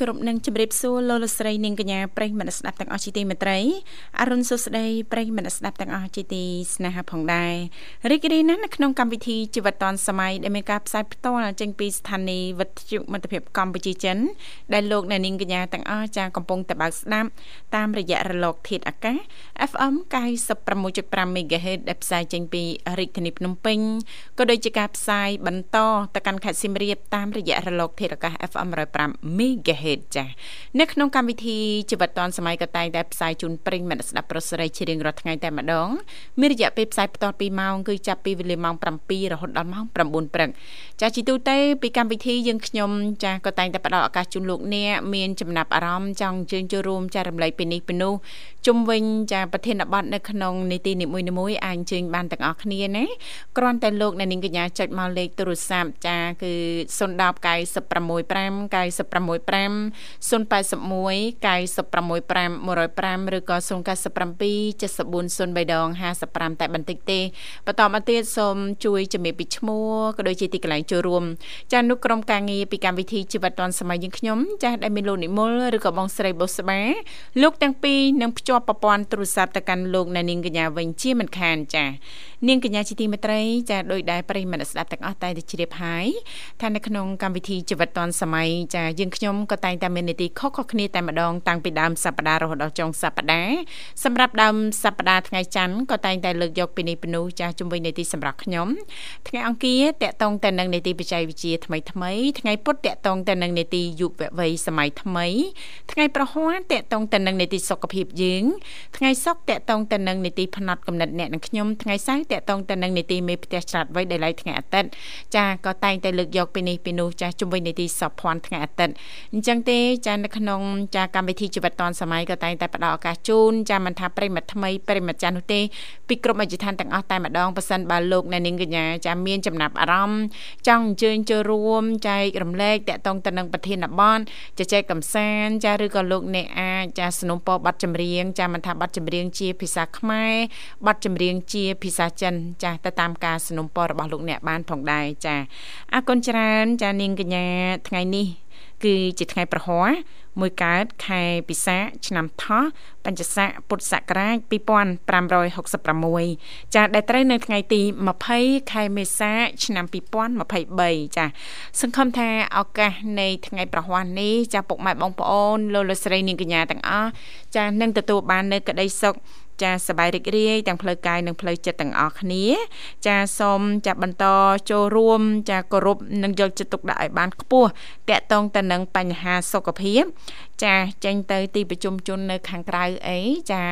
គ្រប់នឹងជម្រាបសួរលោកលស្រីនាងកញ្ញាប្រិយមិត្តស្ដាប់ទាំងអស់ជាទីមេត្រីអរុនសុស្ដីប្រិយមិត្តស្ដាប់ទាំងអស់ជាទីស្នេហាផងដែររីករាយណាស់នៅក្នុងកម្មវិធីជីវិតឌွန်សម័យដែលមានការផ្សាយផ្ទាល់ចេញពីស្ថានីយ៍វិទ្យុមិត្តភាពកម្ពុជាចិនដែលលោកអ្នកនាងកញ្ញាទាំងអស់ចាកំពុងតបស្ដាប់តាមរយៈរលក ធាតុអាកាស FM 96.5 MHz ដែលផ្សាយចេញពីរាជធានីភ្នំពេញក៏ដូចជាការផ្សាយបន្តទៅកាន់ខេត្តសៀមរាបតាមរយៈរលកធាតុអាកាស FM 105 MHz តចានៅក្នុងកម្មវិធីជីវិតឌွန်សម័យក៏តែងតែផ្សាយជូនប្រិញ្ញមិត្តស្ដាប់ប្រុសស្រីជារៀងរាល់ថ្ងៃតែម្ដងមានរយៈពេលផ្សាយបន្ត2ម៉ោងគឺចាប់ពីវេលាម៉ោង7រហូតដល់ម៉ោង9ព្រឹកចាជីទូទៅពីកម្មវិធីយើងខ្ញុំចាក៏តែងតែផ្ដល់ឱកាសជូនលោកអ្នកមានចំណាប់អារម្មណ៍ចង់ជើញចូលរួមចែករំលែកពីនេះពីនោះជុំវិញចាប្រធានបទនៅក្នុងនីតិនីមួយៗអាចជើញបានទាំងអស់គ្នាណាគ្រាន់តែលោកអ្នកនាងកញ្ញាចុចមកលេខទូរស័ព្ទចាគឺ010 965 965 081 965 105ឬក៏097 74 081 965 105តែបន្តិចទេបន្តមកទៀតសូមជួយជំរាបពីឈ្មោះក៏ដូចជាទីកន្លែងចូលរួមចានុក្រុមការងារពីកម្មវិធីជីវិតឌွန်សម័យយើងខ្ញុំចាស់ដែលមានលោកនិមលឬក៏បងស្រីបុស្បាលោកទាំងពីរនឹងភ្ជាប់ប្រព័ន្ធទូរស័ព្ទទៅកាន់លោកអ្នកនាងកញ្ញាវិញជាមិនខានចា នាងកញ្ញាជាទីមេត្រីចាដោយដែលប្រិយមិត្តស្ដាប់ទាំងអស់តែជ្រាបហើយថានៅក្នុងកម្មវិធីជីវិតឌွန်សម័យចាយើងខ្ញុំក៏តែងតែមាននីតិខុសៗគ្នាតែម្ដងតាំងពីដើមសប្ដាហ៍រហូតដល់ចុងសប្ដាហ៍សម្រាប់ដើមសប្ដាហ៍ថ្ងៃច័ន្ទក៏តែងតែលើកយកពីនេះពីនោះចាស់ជំវិញនីតិសម្រាប់ខ្ញុំថ្ងៃអង្គារតកតងតែនឹងនីតិបច្ចេកវិទ្យាថ្មីថ្មីថ្ងៃពុធតកតងតែនឹងនីតិយុវវ័យសម័យថ្មីថ្ងៃប្រហ័សតកតងតែនឹងនីតិសុខភាពយើងថ្ងៃសុក្រតកតងតែនឹងនីតិផ្នែកកំណត់អ្នកនិងខ្ញុំថ្ងៃសៅរ៍តកតងទៅនឹងនីតិមេផ្ទះច្រាត់វ័យដែលឡៃថ្ងៃអាទិត្យចាក៏តែងតែលើកយកពីនេះពីនោះចាជំវិញនីតិសពភ័ណ្ឌថ្ងៃអាទិត្យអញ្ចឹងទេចានៅក្នុងចាកម្មវិធីជីវិតឌွန်សម័យក៏តែងតែផ្ដល់ឱកាសជូនចាមិនថាប្រិមត្តថ្មីប្រិមត្តចាស់នោះទេពីគ្រប់អធិដ្ឋានទាំងអស់តែម្ដងប៉ះសិនបើលោកអ្នកនាងកញ្ញាចាមានចំណាប់អារម្មណ៍ចង់អញ្ជើញចូលរួមចែករំលែកតាក់ទងទៅនឹងប្រធានបទជជែកកំសាន្តចាឬក៏លោកអ្នកអាចចាสนុំពរប័ណ្ណចម្រៀងចាមិនថាប័ណ្ណចម្រៀងជាភាសាខ្មែរប័ណ្ណចម្រៀងជាភាសា ចិនចាទៅតាមការสนុំពររបស់លោកអ្នកបានផងដែរចាអរគុណច្រើន ចានាងកញ្ញាថ្ងៃនេះគឺជាថ្ងៃប្រហ័សមួយកើតខែពិសាឆ្នាំថោះបញ្ញស័កពុទ្ធសករាជ2566ចាដែលត្រូវនៅថ្ងៃទី20ខែមេសា ឆ្នាំ2023ចាសង្ឃឹមថាឱកាសនៃថ្ងៃប្រហ័សនេះចាពុកម៉ែបងប្អូនលោកលោកស្រីនាងកញ្ញាទាំងអស់ចានឹងទទួលបាននៅក្តីសុខ ចាសប្បាយរីករាយទាំងផ្លូវកាយនិងផ្លូវចិត្តទាំងអស់គ្នា ចាសូមចាបន្តចូលរួម ចាគោរពនិងយកចិត្តទុកដាក់ឲ្យបានខ្ពស់តកតងទៅនឹងបញ្ហាសុខភាព ចាចេញទៅទីប្រជុំជននៅខាងក្រៅអីចា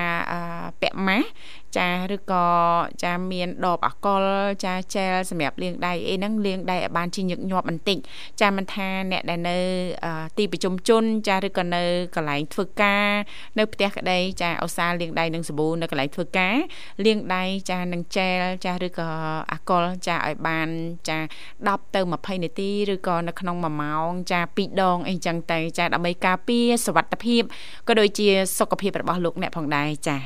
ពាក់ម៉ាស់ ចាឬក៏ចាមានដបអាកុលចាជែលសម្រាប់លាងដៃអីហ្នឹងលាងដៃឲ្យបានជាញឹកញាប់បន្តិចចាមិនថាអ្នកដែលនៅទីប្រជុំជន ចាឬក៏នៅកន្លែងធ្វើការនៅផ្ទះក្តីចាឧស្សាហ៍លាងដៃនឹងសាប៊ូនៅកន្លែងធ្វើការលាងដៃចានឹងជែលចាឬក៏អាកុលចាឲ្យបានចា10ទៅ20នាទីឬក៏នៅក្នុង1ម៉ោងចា2ដងអីចឹងទៅចាដើម្បីការពារសុវត្ថិភាពក៏ដូចជាសុខភាពរបស់លោកអ្នកផងដែរចា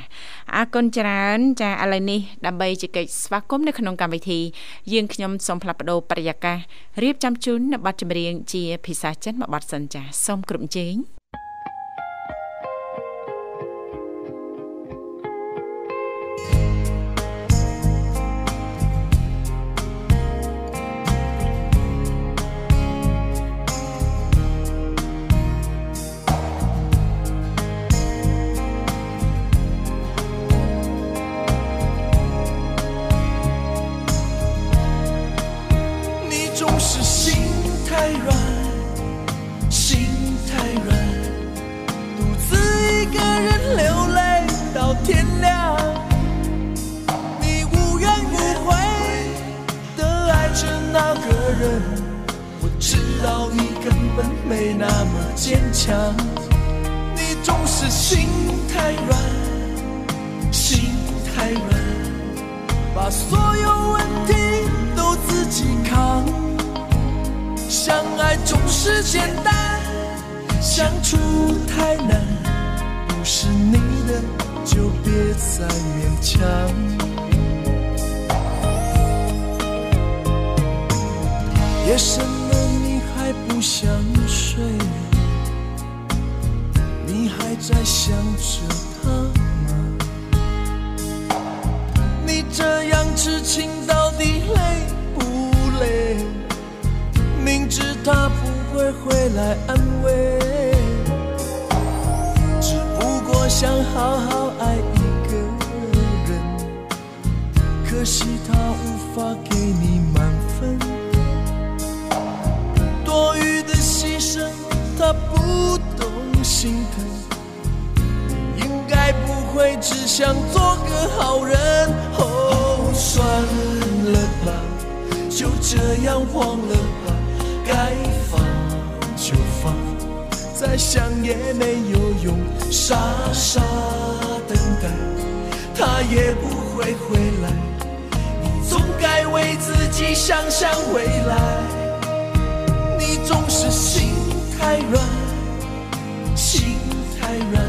អរគុណច្រើននចាឥឡូវនេះដើម្បីជែកស្វាគមន៍នៅក្នុងកម្មវិធីយើងខ្ញុំសូមផ្លាប់បដោប្រយាកររៀបចំជូននៅប័ណ្ណចម្រៀងជាភាសាចិនមួយប័ណ្ណសិនចាសូមគ្រប់ជេង 那个人，我知道你根。本没那么坚强。你总是心太软，心太软，把所有问题都自己扛。相爱总是简单，相处太难。不是你的，就别再勉强。夜深了，你还不想睡？你还在想着他吗？你这样痴情到底累不累？明知他不会回来安慰，只不过想好好爱一个人，可惜他无法给你他不懂心疼，应该不会只想做个好人。哦，算了吧，就这样忘了吧，该放就放，再想也没有用，傻傻等待，他也不会回来。你总该为自己想想未来，你总是心。太软，心太软，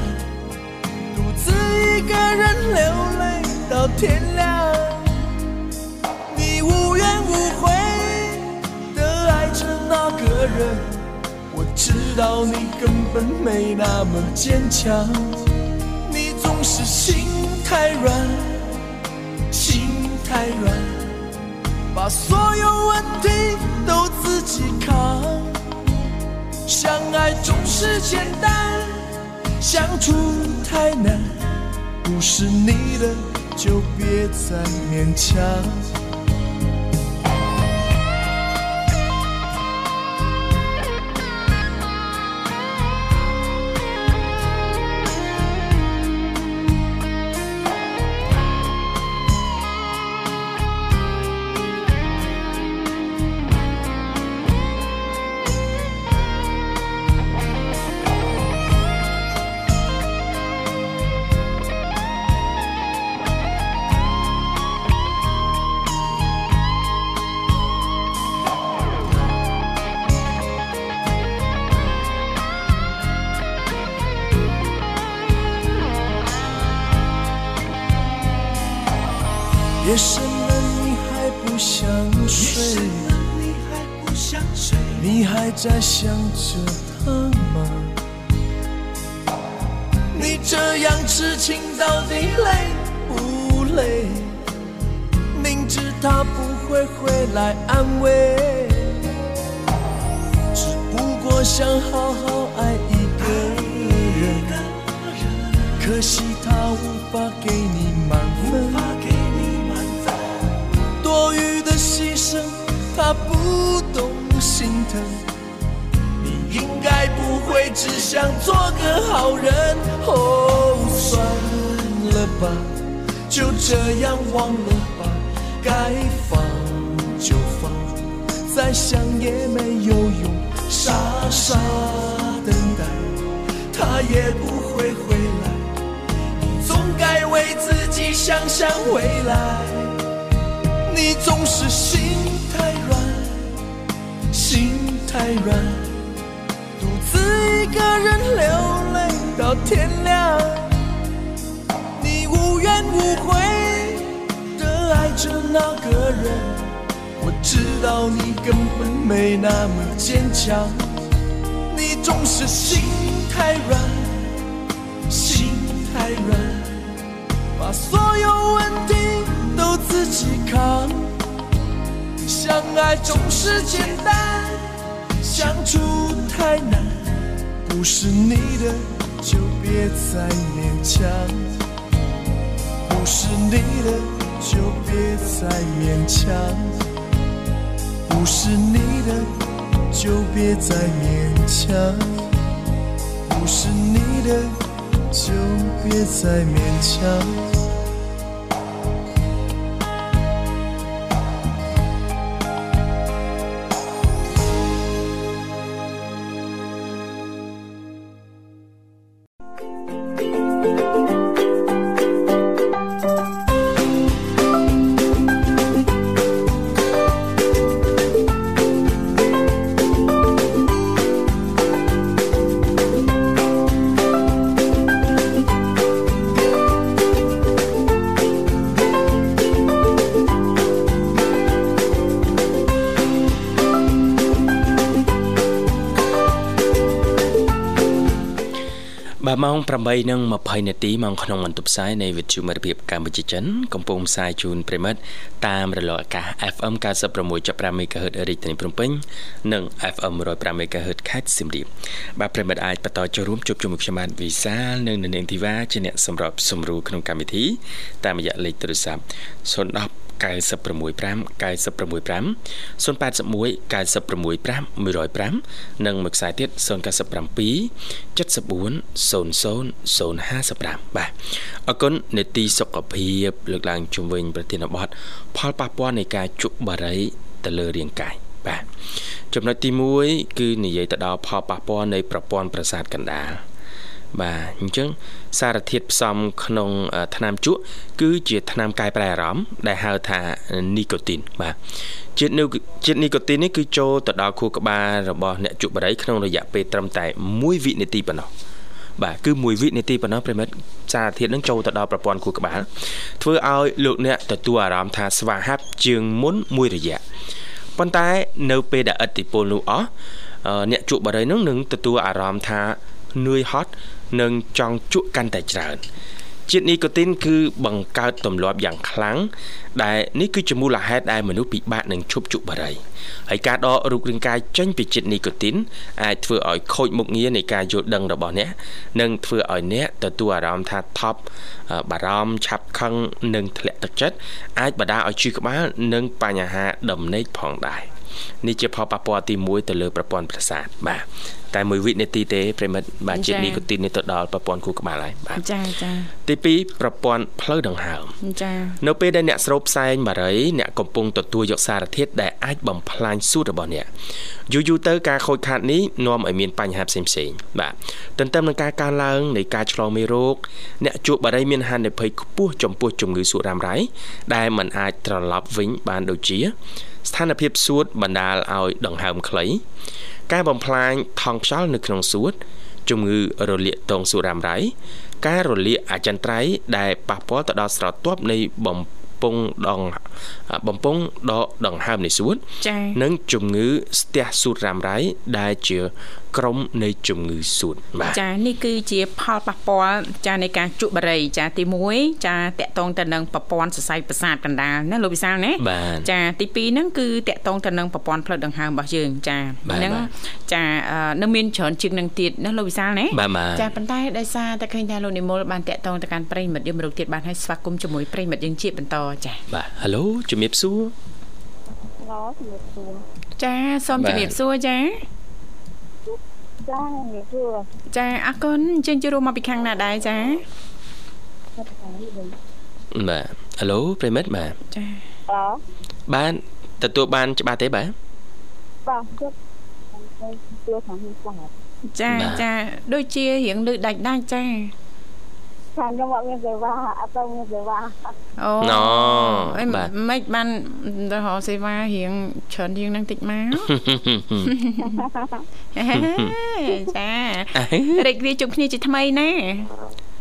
独自一个人流泪到天亮。你无怨无悔的爱着那个人，我知道你根本没那么坚强。你总是心太软，心太软，把所有问题都自己扛。爱总是简单，相处太难。不是你的，就别再勉强。在想着他吗？你这样痴情到底累不累？明知他不会回来安慰，只不过想好好爱一个人。可惜他无法给你满分。多余的牺牲他不懂心疼，只想做个好人。哦，算了吧，就这样忘了吧，该放就放，再想也没有用，傻傻等待，他也不会回来。你总该为自己想想未来，你总是心。太软，心太软一个人流泪到天亮。你无怨无悔的爱着那个人，我知道你根本没那么坚强。你总是心太软，心太软，把所有问题都自己扛。相爱总是简单。相处太难，不是你的就别再勉强，不是你的就别再勉强，不是你的就别再勉强，不是你的就别再勉强。8:20នាទីម៉ោងក្នុងបន្ទប់ផ្សាយនៃវិទ្យុមិត្តភាពកម្ពុជាចិនកំពុងផ្សាយជូនប្រិមិត្តតាមរលកអាកាស FM 96.5 MHz រាជធានីភ្នំពេញនិង FM 105 MHz ខេត្តសៀមរាបបាទប្រិមិត្តអាចបន្តចូលរួមជួបជុំខ្ញុំបាទវិសាលនិងនាងធីវ៉ាជាអ្នកសម្របសម្រួលក្នុងកម្មវិធីតាមរយៈលេខទូរស័ព្ទ010 965 965 081 965 105និងមួយខ្សែទៀត097 74 00 055បាទអរគុណនេតិសុខភាពលើកឡើងជំវិញប្រធានបទផលប៉ះពាល់នៃការជក់បារីទៅលើរាងកាយបាទចំណុចទី1គឺនិយាយទៅដល់ផលប៉ះពាល់នៃប្រព័ន្ធប្រសាទកណ្ដាល បាទអញ្ចឹងសារធាតុផ្សំក្នុងថ្នាំជក់គឺជាថ្នាំកែប្រែអារម្មណ៍ដែលហៅថានីកូទីនបាទជាតិជាតិនីកូទីននេះគឺចូលទៅដល់ខួរក្បាលរបស់អ្នកជក់បារីក្នុងរយៈពេលត្រឹមតែ1វិនាទីប៉ុណ្ណោះបាទគឺ1វិនាទីប៉ុណ្ណោះប្រិមិត្តសារធាតុនឹងចូលទៅដល់ប្រព័ន្ធខួរក្បាលធ្វើឲ្យលោកអ្នកទទួលអារម្មណ៍ថាស្វាហាប់ជាងមុនមួយរយៈប៉ុន្តែនៅពេលដែលឥទ្ធិពលនោះអស់អ្នកជក់បារីនឹងនឹងទទួលអារម្មណ៍ថានឿយហត់ និងចង់ជក់កាន់តែច្រើនជាតិនីកូទីនគឺបង្កើតទម្លាប់យ៉ាងខ្លាំងដែលនេះគឺជាមូលហេតុដែលមនុស្សពិបាកនឹងឈប់ជក់បារីហើយការដករូបរាងកាយចេញពីជាតិនីកូទីនអាចធ្វើឲ្យខូចមុខងារនៃការយល់ដឹងរបស់អ្នកនិងធ្វើឲ្យអ្នកទទួលអារម្មណ៍ថាថប់បារម្ភឆាប់ខឹងនិងធ្លាក់ទឹកចិត្តអាចបណ្ដាលឲ្យឈឺក្បាលនិងបញ្ហាដំណេកផងដែរ នេះជាផលប៉ះពាល់ទី1ទៅលើប្រព័ន្ធប្រសាទបាទតែមួយវិនាទីទេប្រិមិត្តបាទជាតិនីកូទីននេះទៅដល់ប្រព័ន្ធខួរក្បាលហើយបាទចាចាទី2ប្រព័ន្ធផ្លូវដង្ហើមចានៅពេលដែលអ្នកស្រូបផ្សែងបារីអ្នកកំពុងទទួលយកសារធាតុដែលអាចបំផ្លាញសួតរបស់អ្នកយូរយូរទៅការខូចខាតនេះនាំឲ្យមានបញ្ហាផ្សេងផ្សេងបាទទន្ទឹមនឹងការកើនឡើងនៃការឆ្លងមេរោគអ្នកជួបបារីមានហានិភ័យខ្ពស់ចំពោះជំងឺសួតរ៉ាំរ៉ៃដែលมันអាចត្រឡប់វិញបានដូចជា ស្ថានភាពសួតបណ្ដាលឲ្យដង្ហើមខ្លី ការបំផ្លាញថង់ខ្យល់នៅក្នុងសួត ជំងឺរលាកទងសួតរ៉ាំរ៉ៃការរលាកអចិន្ត្រៃយ៍ដែលប៉ះពាល់ទៅដល់ស្រទាប់នៃបំពង់ដងបំពង់ដកដង្ហើមនៃសួត និងជំងឺស្ទះសួតរ៉ាំរ៉ៃដែលជា ក្រុមនៃជំងឺសួតបាទចានេះគឺជាផលប៉ះពាល់ចានៃការជក់បារីចាទី1ចាតកតងទៅនឹងប្រព័ន្ធសរសៃប្រសាទកណ្ដាលណាលោកវិសាលណាចាទី2ហ្នឹងគឺតកតងទៅនឹងប្រព័ន្ធផ្លូវដង្ហើមរបស់យើងចាហ្នឹងចានៅមានច្រើនជាងនឹងទៀតណាលោកវិសាលណាចាប៉ុន្តែដោយសារតែឃើញថាលោកនិមលបានតកតងទៅកាន់ប្រិមិត្តយើងមរុកទៀតបានឲ្យស្វាគមន៍ជាមួយប្រិមិត្តយើងជាបន្តចាបាទ Halo ជំរាបសួរហៅជំរាបសួរចាសូមជំរាបសួរចា ចាសួរចាអរគុណអញ្ជើញចូលរួមមកពីខាងណាដែរចាបាទ Halo ប្រិមិត្តបាទចាបាទទទួលបានច្បាស់ទេបាទបាទជិតទទួលខាងនេះស្អាតចាចាដូចជារៀងលឺដាច់ដាច់ចា ខាងខ្ញុំអត់មានសេវាអត់ទៅមានសេវាអូអីមិនបានទៅរកសេវារៀងច្រើនជាងនឹងតិចមកចារីករាយជួបគ្នាជាថ្មីណា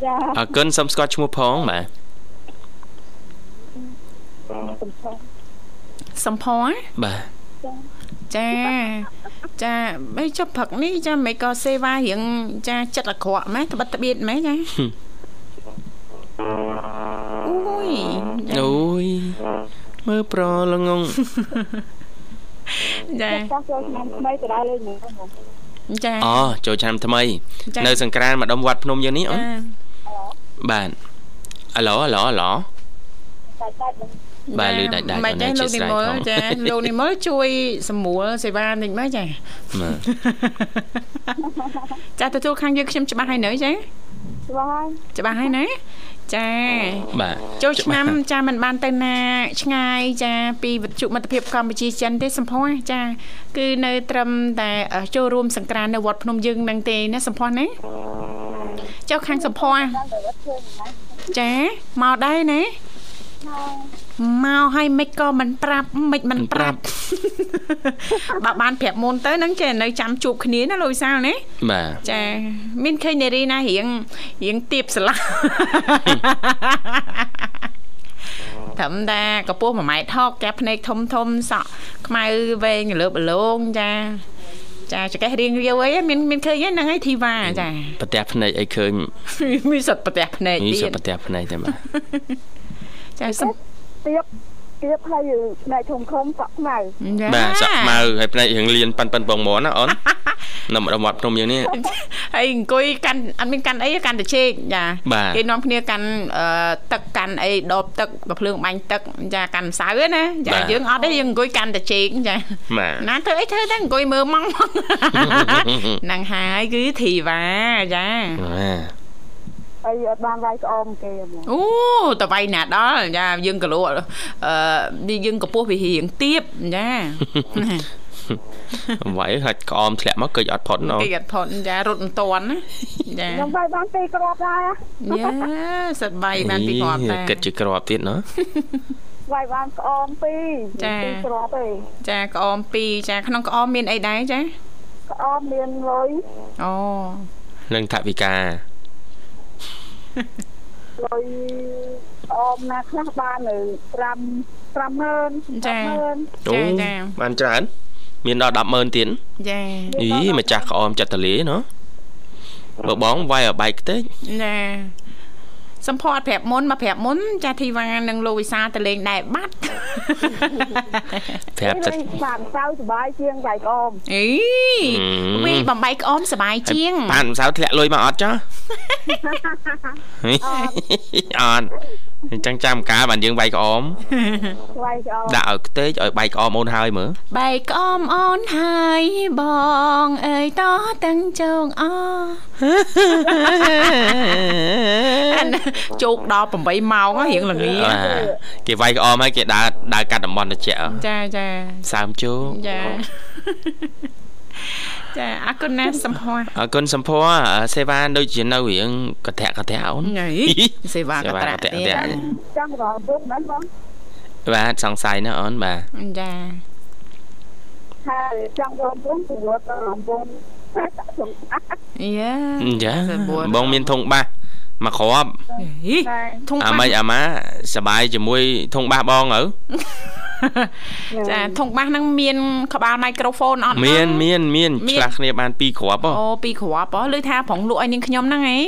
ចាអរគុណសូមស្គាល់ឈ្មោះផងបាទសំផស្សបាទចាចាបីចុះព្រឹកនេះចាមិនក៏សេវារៀងចាចិត្តអាក្រក់ម៉េះត្បិតត្បៀតម៉េះចា អូយអូយមើលប្រល្ងងចាចូលឆ្នាំថ្មីទៅដល់លេងចាអូចូលឆ្នាំថ្មី នៅ សង្ក្រានម្ដុំវត្តភ្នំយើងនេះអូនបាទអាឡូអាឡូអាឡូបាទលឺដាច់ដាច់មិនទេលោកនិមលចាលោកនិមលជួយសម្រួលសេវានេះមកចាចាទទួលខាងយើងខ្ញុំច្បាស់ហើយនៅចាច្បាស់ហើយច្បាស់ហើយណា ចាបាទចូលឆ្នាំចាមិនបានទៅណា ឆ្ងាយចា ពីវិទ្យុមិត្តភាពកម្ពុជាចិនទេសំភ័សចា គឺនៅ ត្រឹមតែចូលរួមសង្ក្រាននៅវត្តភ្នំយើងនឹងទេណាសំភ័សណាចុះខាងសំភ័សចាមកដែរណា មកឲ្យមិនក៏មិនប្រាប់មិនមិនប្រាប់បើបានប្រាប់មុនទៅនឹងចេះនៅចាំជួបគ្នាណាលោកវិសាលណាបាទចាមានឃើញនារីណារៀងរៀងទៀបស្លាត្រឹមតែកពស់1ម៉ែត្រថកកាភ្នែកធំធំសក់ខ្មៅវែងលើបលងចាចាចកេះរៀងរាវអីមានមានឃើញហ្នឹងហើយធីវ៉ាចាប្រទះភ្នែកអីឃើញមានសិតប្រទះភ្នែកនេះទៀសុតប្រទះភ្នែកតែបាទចាសំ ទៀបទៀបហើយផ្នែកធំធំសក់ខ្មៅចាបាទសក់ខ្មៅហើយភ្នែករៀងលៀនប៉ាន់ប៉ាន់បងមន់ណាអូននៅម្ដុំវត្តភ្នំយើងនេះហើយអង្គុយកាន់អត់មានកាន់អីកាន់តែជែកចាបាទគេនាំគ្នាកាន់អឺទឹកកាន់អីដបទឹកបើភ្លើងបាញ់ទឹកចាកាន់ម្សៅហ្នឹងណាចាបាទយើងអត់ទេយើងអង្គុយកាន់តែជែកចាបាទណាធ្វើអីធ្វើតែអង្គុយមើលម៉ងហ្នឹងហើយគឺធីវ៉ាចា បាទហើយអត់បានវាយក្អមគេហ្មងអូតវៃណាដល់ចាយើងកលោអឺយើងកម្ពស់វារៀងទៀបចាវាយហាច់ក្អមធ្លាក់មកកិច្ចអត់ផុតអូនគេអត់ផុតចារត់មិនតាន់ណាចាខ្ញុំវាយបានពីរគ្រាប់ដែរយ៉ាសិតបៃបានពីគ្រាប់តាគិតជាក្របទៀតណាវាយបានក្អមពីរចាពីរគ្រាប់ទេចាក្អម2ចាក្នុងក្អមមានអីដែរចាក្អមមានលុយអូនឹងថវិកា លុយក្អមណាខ្លះបាននៅ5 50000ចា100000អូចាចាបានច្រើន មានដល់100000ទៀតចាអីម្ចាស់ក្អមចិត្តតលាណាបើបងវាយឲ្យបែកខ្ទេចណា សំផអត់ប្រាប់មុនមកប្រាប់មុនចាធីវ៉ានិងលោកវិសាទៅលេងដែរបាត់ប្រាប់តែនេះបានសៅសុបាយជាងវាយក្អមអីវីបំបីក្អមសបាយជាងបានម្សៅធ្លាក់លុយមកអត់ចាអត់ អញ្ចឹងចាំកាលបានយើងវាយក្អមវាយក្អមដាក់ឲ្យខ្ទេចឲ្យបែកក្អមអូនហើយមើលបែកក្អមអូនហើយបងអើយតតាំងជងអអានជោគដល់8ម៉ោងហ៎រៀងល្ងាបាទគេវាយក្អមហើយគេដើរដើរកាត់តំបន់ត្រជាក់ចាចាសើមជោគចា ចាអរគុណណាស់សំផស្សអរគុណសំភ័រសេវាដូចជានៅរៀងកធាក់កធាក់អូនញ៉ៃសេវាកត្រាក់ទៀតសេវាកត្រាក់ចង់រកពុកហ្នឹងបងបាទសង្ស័យណាអូនបាទចាហើយចង់រកពុកទៅរត់ទៅរំពងដាក់ក្នុងអាក់យ៉ាចាសបួនបងមានធុងបាសមកគ្រាប់ហីតែធុងអាបាម៉េចសអាម៉ាសបាយជាមួយធុងបាសបងទៅចាធុងបាសហ្នឹងមាន ក្បាលមីក្រូហ្វូនអត់មានមានមានមានឆ្លាស់គ្នាបាន2គ្រាប់ហ៎អូពីរគ្រាប់ហ៎លើថាប្រងលក់ឲ្យនាងខ្ញុំហ្នឹងហ៎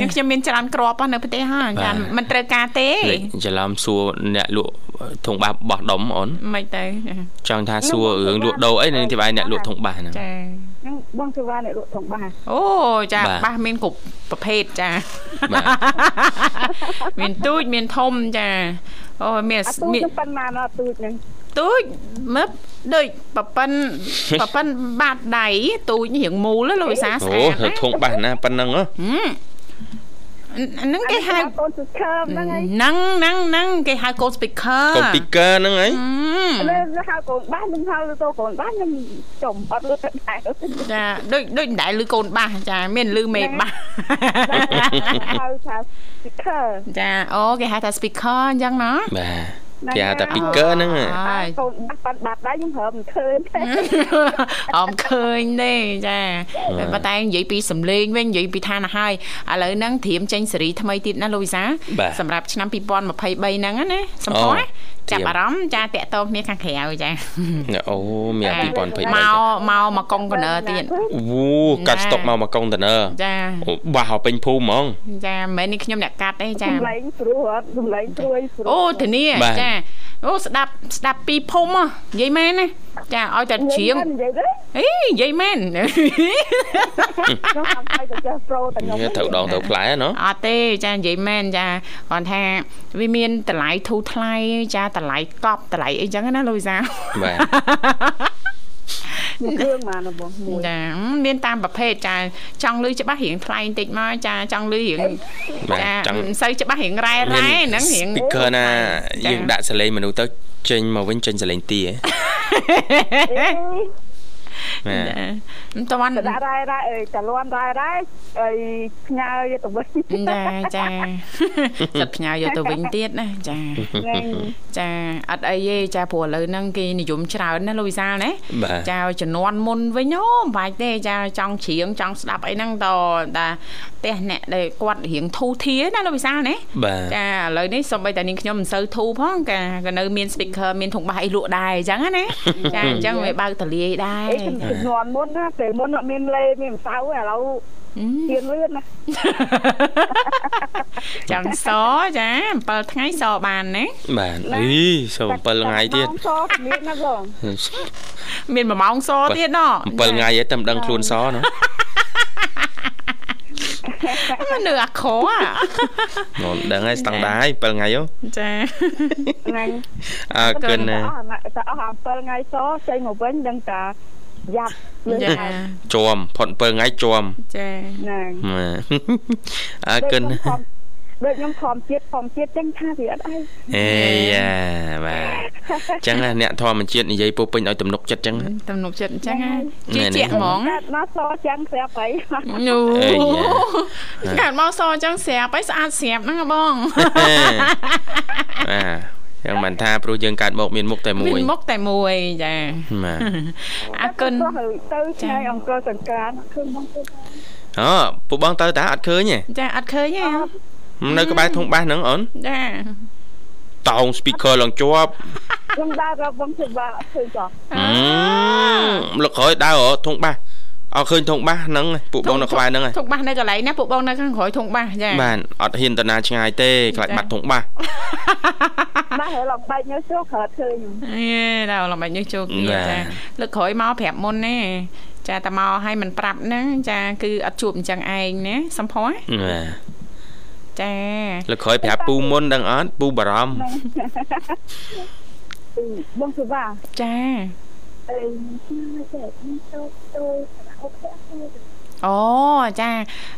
នាងខ្ញុំមានច្រើនគ្រាប់ហ៎នៅប្រទេសហ៎ចាមិនត្រូវការទេលេចច្រឡំសួរអ្នកលក់ធុងបាសបោះដុំអូនមិនទៅចង់ថាសួររឿងលក់ដូរអីនឹងទីបាយអ្នកលក់ធុងបាសហ្នឹងចាហ្នឹងបងធ្វើបានអ្នកលក់ធំបាសអូចាបាទបាសមានគ្រប់ប្រភេទចាបាទមានទូចមានធំចាអូមានអាទូចមានហ្នឹងប៉ុណ្ណាណោះទូចហ្នឹងទូចមើលដូចប៉ប៉ិនប៉ប៉ិនបាតដៃទូចរៀងមូលណាលោកវិសាស្អូអាតណាធុងបាសណាប៉ុណ្ណឹងហ៎ ហឹមអាហ្នឹងគេហៅកូនសុខើមហ្នឹងហើយហ្នឹងហ្នឹងហ្នឹងគេហៅ gold speaker កុំពីកើហ្នឹងហីហឹមលើហៅកូនបាសនឹងហៅទៅកូនបាសខ្ញុំចំអត់លឺតែដែរចាដូចដូចមិនដែលលឺកូនបាសចាមានលឺមេបាសហៅថាសុខើចាអូគេហៅថា speaker អញ្ចឹងណាបាទ គេហៅថាពីកើហ្នឹងហ៎ហើយកូនបាសបាត់បាត់ដែរខ្ញុំហើមមិនឃើញទេអមឃើញទេចាតែប៉ុន្តែនិយាយពីសំឡេងវិញនិយាយពីឋានៈហើយឥឡូវហ្នឹងត្រៀមចេញសេរីថ្មីទៀតណាលោកវិសាបាទសម្រាប់ឆ្នាំ2023ហ្នឹងណាសំផអូស្ស ចាប់អារម្មណ៍ចាតាក់តងគ្នាខាងក្រៅចាអូមាន2023មកមកមកកុងកណើទៀតវូកាត់ស្តុកមកមកកុងតឺន័រចាអូបាសឲ្យពេញភូមិហ្មងចាមិនមែននេះខ្ញុំអ្នកកាត់ទេចាសំឡេងស្រួលអត់សំឡេងព្រួយស្រួលអូធានាបាទចា អូស្ដាប់ស្ដាប់ពីភូមិហ៎និយាយមែនណាចាឲ្យតែជ្រៀងនិយាយទេអីនិយាយមែនខ្ញុំអត់ឲ្យទៅចេះប្រូតែខ្ញុំវាត្រូវដងទៅផ្លែណ៎អត់ទេចានិយាយមែនចាគាត់ថាវាមានតម្លៃធូរថ្លៃចាតម្លៃកប់តម្លៃអីចឹងណាលូយសាបាទ គ្រឿងមកណាបងមួយចាមានតាមប្រភេទចាចង់លឺច្បាស់រៀងថ្លៃបន្តិចមកចាចង់លឺរៀងបាទចាចង់មិនសូវច្បាស់រៀងរ៉ែរ៉ែហ្នឹងរៀង speaker ណាចាយើងដាក់សលេងមនុស្សទៅចេញមកវិញចេញសលេងទាអេបាទ ចាមិនតាន់ទៅដាក់រ៉ែរ៉ែអើយតលន់រ៉ែរ៉ែអើយផ្ញើយកទៅវិញចាចាសិតផ្ញើយកទៅវិញទៀតណាចាហ្នឹងចាអត់អីទេចាព្រោះឥឡូវហ្នឹងគេនិយមច្រើនណាលោកវិសាលណាបាទចាជំនាន់មុនវិញអូមិនបាច់ទេចាចង់ច្រៀងចង់ស្ដាប់អីហ្នឹងតតាផ្ទះអ្នកដែលគាត់រៀងធូធាណាលោកវិសាលណាបាទចាឥឡូវនេះសូម្បីតែនាងខ្ញុំមិនសូវធូផងកាក៏នៅមាន speaker មានធុងបាសអីលក់ដែរអញ្ចឹងណាចាអញ្ចឹងវាបើកតលាយដែរអីជំនាន់មុនណាពេលមុនអត់មានលេមានម្សៅទេឥឡូវទៀនលឿនណាចាំសចា7ថ្ងៃសបានណាបាទអីសូម7ថ្ងៃទៀតសមានណាបងមាន1ម៉ោងសទៀតណ7ថ្ងៃឯងតែមិនដឹងខ្លួនសនោះនៅអាក្រអាមកមិនដឹងហើយស្តង់ដារហើយ7ថ្ងៃហ៎ចាហ្នឹងអើកិនណាអស់តែអស់7ថ្ងៃសចេញមកវិញដឹងតា យ៉ាប់លឿនចាហើយជាប់ផុត7ថ្ងៃជាប់ចាហ្នឹងបាទអើកិនណាដូចខ្ញុំខំជាតិខំជាតិចឹងថាវាអត់អីអេយ៉ាបាទអញ្ចឹងណាអ្នកធម្មជាតិនិយាយពោពេញឲ្យទំនុកចិត្តអញ្ចឹងណាទំនុកចិត្តអញ្ចឹងណាណែជានេះជាក់ហ្មងកើតមកសចឹងស្រាប់ហើយញូអេយ៉ាកាត់មកសអញ្ចឹងស្រាប់ហើយស្អាតស្រាប់ហ្នឹងហ៎បងបាទ យ៉ាងមិនថាព្រោះយើងកើតមកមានមុខតែមួយមានមុខតែមួយចាបាទអរគុណទៅថ្ងៃអង្គរសង្ក្រានឃើញមកទៅអូពូបងទៅតាអត់ឃើញទេចាអត់ឃើញទេនៅក្បែរធុងបាសហ្នឹងអូនចាតោង speaker ឡើងជាប់ខ្ញុំដើររកបងទៅបាក់ឃើញចោះអឺលឹកក្រោយដើរធុងបាស អត់ឃើញធុងបាសហ្នឹងពួកបងនៅក្បែរហ្នឹងហើយធុងបាសនៅកន្លែងណាពួកបងនៅខាងក្រោយធុងបាសចាបាទអត់ហ៊ានទៅណាឆ្ងាយទេខ្លាចបាត់ធុងបាសបាទហើយឡងបែកញើសចូលក្រោយឃើញអេដល់ឡំបាច់ញើសចូលគ្នាបាទចាលើកក្រោយមកប្រាប់មុនណាចាតែមកឲ្យមិនប្រាប់ហ្នឹងចាគឺអត់ជួបអញ្ចឹងឯងណាសំផស្សបាទចាលឹកក្រោយប្រាប់ពូមុនដឹងអត់ពូបារម្ភបងទៅបាចាអីចេះទៅទៅអូខេ អូចា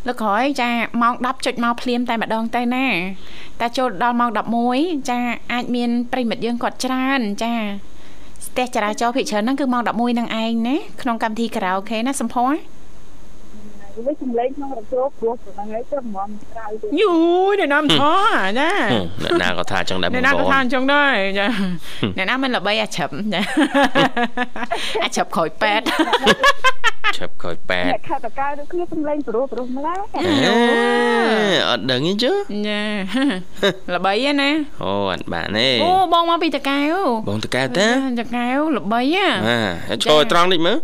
លើកក្រោយចាម៉ោង10ចុចមកភ្លាមតែម្ដងទៅណាតែចូលដល់ម៉ោង11ចាអាចមានប្រិមិត្តយើងគាត់ច្រើន ចាស្ទះចរាចរណ៍ភិកច្រើនហ្នឹងគឺម៉ោង11ហ្នឹងឯងណាក្នុងកម្មវិធីការ៉ាអូខេណាសំផស្សវិញសំឡេងក្នុងរំលោភព្រោះហ្នឹងហើយទៅហ្មងក្រៅទៅយូយអ្នកណាមិនថោចាហឹមអ្នកណាក៏ថាចឹងដែរអ្នកបងណាប្ក៏អូថានអញ្ចឹងដែរចាអ្នកណាមិនល្បីអាច្រឹបចាអាច្រឹបក្រោយប៉ែត ឈប់ក្រោយប៉ែតអ្នកខតកាដូចគ្នាសំឡេងព្រោះព្រោះម្ល៉េះអេអត់ដឹងទេជឺចាល្បីហ៎ណាអូអត់បានទេអូបងមកពីតកែវបងតកែវតាតកែវល្បីហ៎បាទឈរឲ្យត្រង់តិចមើល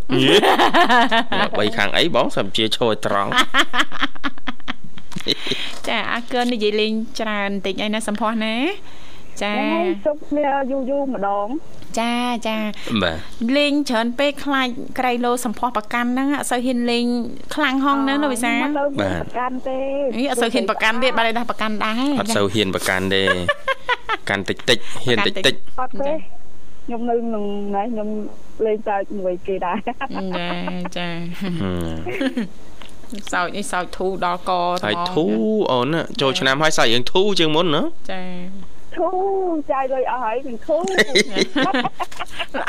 បីខាងអីបងសំជាឈរឲ្យត្រង់ចាអរគុណនិយាយលេងច្រើនបន្តិចអីណាសំផស្សណា ចាហ្នឹងហើយជប់គ្នាយូរយូរម្ដងចាចាបាទលេងច្រើនពេកខ្លាចក្រៃលោសំផស្សប្រកាន់ហ្នឹងអត់សូវហ៊ានលេងខ្លាំងហងណាលោកវិសាទៅប្រកាន់ទេអីអត់សូវហ៊ានប្រកាន់ទៀតបាត់ឯដាស់ប្រកាន់ដែរអត់សូវហ៊ានប្រកាន់ទេកាន់តិចតិចហ៊ានតិចតិចអត់ទេខ្ញុំនៅនឹងណាខ្ញុំលេងតែមួយគេដែរចាចាហឹមសោចនេះសោចធូដល់កហើយធូអូនចូលឆ្នាំហើយសាច់រឿងធូជាងមុនណាចា ធូចាយលុយអស់ហើយនឹងធូ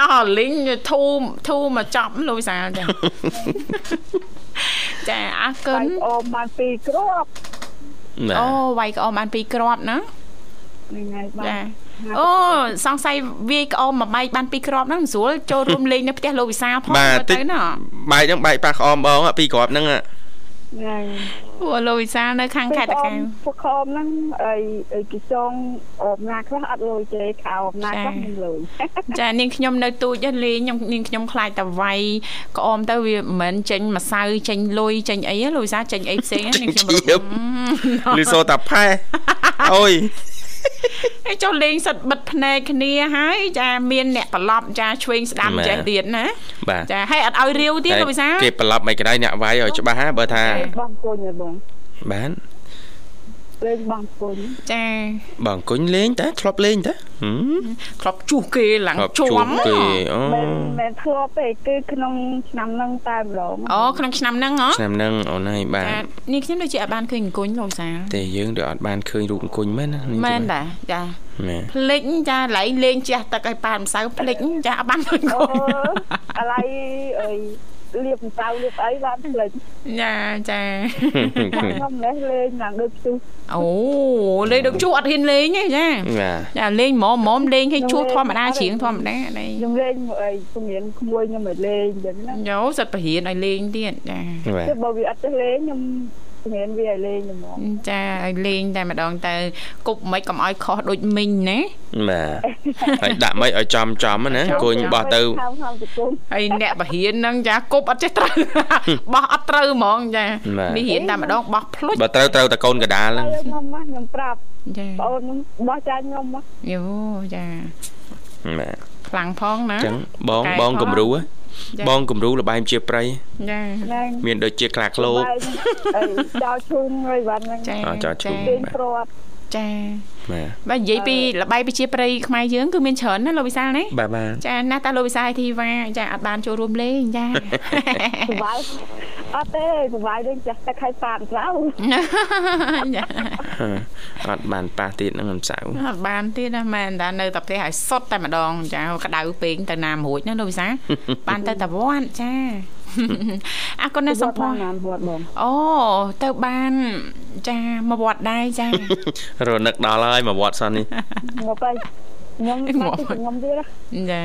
អស់លីងធូធូមកចប់លោកវិសាលចាចាអរគុបាណយអូមបានពីរគ្រាប់បាទអូវាយក្អមបានពីរគ្រាប់ណាហ្នឹងហើយបាចាទអូសង្ស័យវាយក្អមមួយបែកបានពីរគ្រាប់ហ្នឹងមិនស្រួលចូលរួមលេងនៅផ្ទះលោកវិសាលផងបាទមើលតិចទៅណាបែកហ្នឹងបែកប៉ះក្អមបងពីរគ្រាប់ហ្នឹងហ្នឹង អូលោកវិសាលនៅ ខាងខេត្តតាកែវពួកខំហ្នឹងអីអីគេចងអូមណាខ្លះអត់លុយទេខោអូមណាខ្លះមិនលុយចានាងខ្ញុំនៅទូចលេងខ្ញុំនាងខ្ញុំខ្លាចតែវាយក្អមទៅវាមិនមែនចេញម្សៅចេញលុយចេញអីលោកវិសាលចេញអីផ្សេងហ្នឹងនាងខ្ញុំឬសូតាផែអូយ ហើយចុះលេងសិតបិទភ្នែកគ្នាហើយចាមានអ្នកប្រឡប់ចាឆ្វេងស្ដាំចេះទៀតណាបាទចាហើយអត់ឲ្យរាវទៀតលោកវិសាលគេប្រឡប់មិនក្តៅអ្នកវាយឲ្យច្បាស់ហ่าបើថាបងគុញហ៎បងបាន លេងបងគុញចាបងអង្គុញលេងតាធ្លាប់លេងតាហឹមធ្លាប់ជួសគេឡើងធ្លាប់ជួជួបមគេអូមិនមែនធ្លាប់ទេគឺក្នុងឆ្នាំហ្នឹងតែម្ដងអូក្នុងឆ្នាំហ្នឹងហ៎ឆ្នាំហ្នឹងអូនហើយបាទចានាងខ្ញុំដូចជាអត់បានឃើញអង្គុញលោកវិសាលទេយើងដូចអត់បានឃើញរូបអង្គុញមែនណានេះមែនតាចាមែនភ្លេចចាឡៃលេងជះទឹកឲ្យប៉ាម្សៅភ្លេចចាអត់បានឃើញអង្គុអូញអាឡៃអី លាបម្សៅលាបអីបានភ្លេចចាចាខ្ញុំលេះលេងឡើងដូចជុះអូលេងដឹកជួអត់ហ៊ានលេងទេចាបាទចាលេងហ្មងហ្មងលេងឲ្យជួធម្មតាជ្រៀងធម្មតានេះខ្ញុំលេងមកអីជំនាញក្មួយខ្ញុំឲ្យលេងអញ្ចឹងណាយោសិតបរៀនឲ្យលេងទៀតចាបាទគឺបើវាអត់ចេះលេងខ្ញុំ ជំនាញវាឲ្យលេងហ្មងចាឲ្យលេងតែម្ដងទៅគប់មិនកុំឲ្យខុសដូចមីងណាបាទហើយដាក់មិនឲ្យចំចំណាអង្គុញបោះទៅខំខំទៅគុំហើយអ្នកបរៀនហ្នឹងចាគប់អត់ចេះត្រូវបោះអត់ត្រូវហ្មងចានេះរៀនតែម្ដងបោះភ្លុចបើត្រូវត្រូវតែកូនកដាលហ្នឹងខ្ញុំមកខ្ញុំប្រាប់ចាបងអូនខ្ញុំបោះចាញ់ខ្ញុំមកយោចាបាទខ្លាំងផងណាអញ្ចឹងបងកែបងផងគំរូហ៎ចា បងគំរូលបែងជាប្រៃចាហ្នឹងមានដូចជាខ្លាឃ្លោកអីចោលឈូងហើយបានហ្នឹងចាអោចោលឈូងពេញព្រាត់ ចាបាទបើនិយាយពីលបាយប្រជាប្រិយខ្មែរយើងគឺមានច្រើនណាលោកវិសាលណាបាទបាទចាណាស់តាលោកវិសាលធីវ៉ាចាអត់បានចូលរួមលេងចាសុវ័យអត់ទេសវ័យដូចចាស់តែខៃប៉ានស្រាវចាអត់បានប៉ះទៀតហ្នឹងមិនសៅអត់បានទៀតណាមែនតានៅតែផ្ទះឲ្យសុតតែម្ដងចាក្តៅពេកទៅណាមួយណាលោកវិសាលបានទៅតែវត្តចាអរគុណណាស់សំផស្សណានវត្តបងអូទៅបាន ចាមកវត្តដែរចារនឹកដល់ហើយមកវត្តសិននេះមកទៅខ្ញុំមកទីខ្ញុំទៀតចា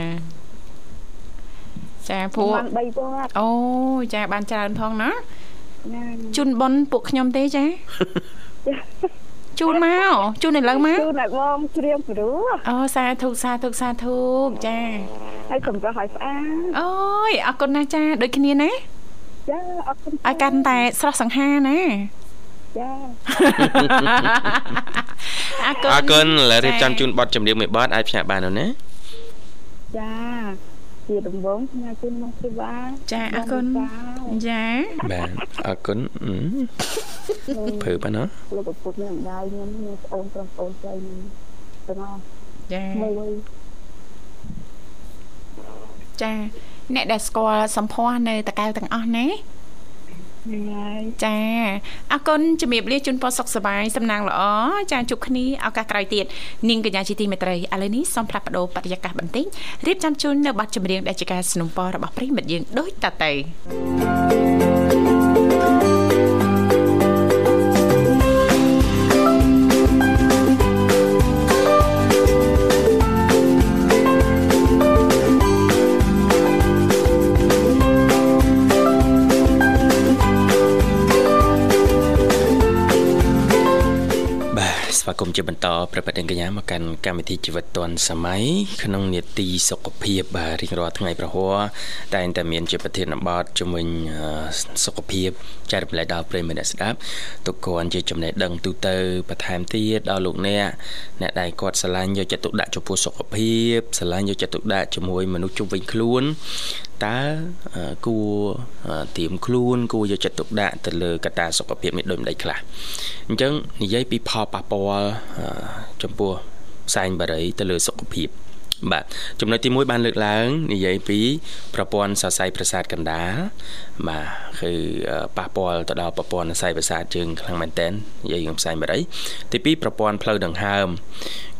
ចាព្រោព្រោះះបាន3វត្តអូចាបានច្រើនផងណាណាជូនប៉ុនពួកខ្ញុំទេចាជូនមកជូនឥឡូវមកគឺអ្នកបងច្រៀងព្រោះអូសាធុសាធុសាធុចាហើយសម្រាប់ឲ្យស្អាតអូយអរគុណណាស់ចាដូចគ្នាណាចាអរគុណឲ្យកាន់តែស្រស់សង្ហាណា ចាអរគុណអរគុណឥឡូវរៀបចំជូនប័ណ្ណចម្រៀងមួយប័ណ្ណអាចផ្សាយបាននោះណាចាជាដំបងផ្នែកជូនមកជីវ៉ាចាអរគុណចាបាទអរគុណអឺភើបណាលោកឪពុកខ្ញុំម្ដាយខ្ញុំមានប្អូនប្រុសប្អូនស្រីខ្ញុំទាំងអស់ចាមួយចាអ្នកដែលស្គាល់សម្ផស្សនៅតកៅទាំងអស់ណា ហ្នឹងហើយ ចាអរគុណជំរាបលាជូនពរសុខសប្បាយសំណាងល្អចាជួបគ្នាឱកាសក្រោយទៀតនាងកញ្ញាជាទីមេត្រីឥឡូវនេះសូមផ្លាស់ប្ដូរបរិយាកាសបន្តិចរៀបចំជូននៅប័ណ្ណចម្រៀងដែលជាការสนับสนุนរបស់ប្រិមិត្តយើងដូចតទៅបាទ ជាបន្តប្រិយមិត្តកញ្ញាមកកាន់កម្មវិធីជីវិតឌွန်សម័យក្នុងនេតិសុខភាពបាទរៀងរាល់ថ្ងៃប្រហ័រតែងតែមានជាប្រធានបទជំវិញអឺសុខភាពចែករំលែកដល់ប្រិយមិត្តអ្នកស្ដាប់ទុកគួរជាចំណេះដឹងទូទៅបន្ថែមទៀតដល់លោកអ្នកអ្នកដែលគាត់ស្រឡាញ់យកចិត្តទុកដាក់ចំពោះសុខភាពស្រឡាញ់យកចិត្តទុកដាក់ជាមួយមនុស្សជុំវិញខ្លួនតើអឺគួរអឺត្រៀមខ្លួនគួរយកចិត្តទុកដាក់ទៅលើកត្តាសុខភាពនេះដូចម្ដេចខ្លះអញ្ចឹងនិយាយពីផលប៉ះពាល់អឺចំពោះផ្សែងបារីទៅលើសុខភាព បាទចំណុចទី1បានលើកឡើង និយាយពី ប្រព័ន្ធសរសៃប្រសាទកណ្ដាលបាទគឺអឺប៉ះពាល់ទៅដល់ប្រព័ន្ធសរសៃប្រសាទជើងខ្លាំងមែនតើនិយាយរឿងផ្សែងបារីទី2ប្រព័ន្ធផ្លូវដង្ហើម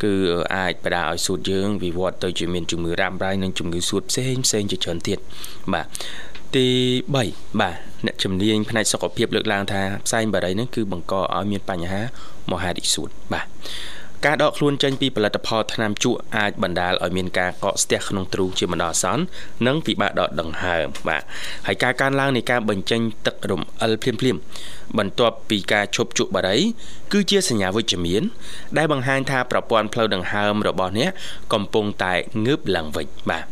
គឺអាចបណ្ដាលឲ្យសួតយើងវិវត្តទៅជាមានជំងឺរ៉ាំរ៉ៃនិងជំងឺសួតផ្សេងផ្សេងជាច្រើនទៀតបាទទី3បាទអ្នកជំនាញផ្នែកសុខភាពលើកឡើងថាផ្សែងបារីហ្នឹងគឺបង្កឲ្យមានបញ្ហាមហារីកសួតបាទ ការដកខ្លួនចេញពីផលិតផលថ្នាំជក់អាចបណ្ដាលឲ្យមានការកកស្ទះក្នុងទ្រូងជាបណ្ដោះអាសន្ននិងពិបាកដកដង្ហើមបាទហើយការកើនឡើងនៃការបញ្ចេញទឹករំអិលភ្លាមភ្លាមៗបន្ទាប់ពីការឈប់ជក់បារីគឺជាសញ្ញាវិជ្ជមាន ដែលបង្ហាញថាប្រព័ន្ធផ្លូវដង្ហើមរបស់អ្នកកំពុងតែងើបឡើងវិញបាទ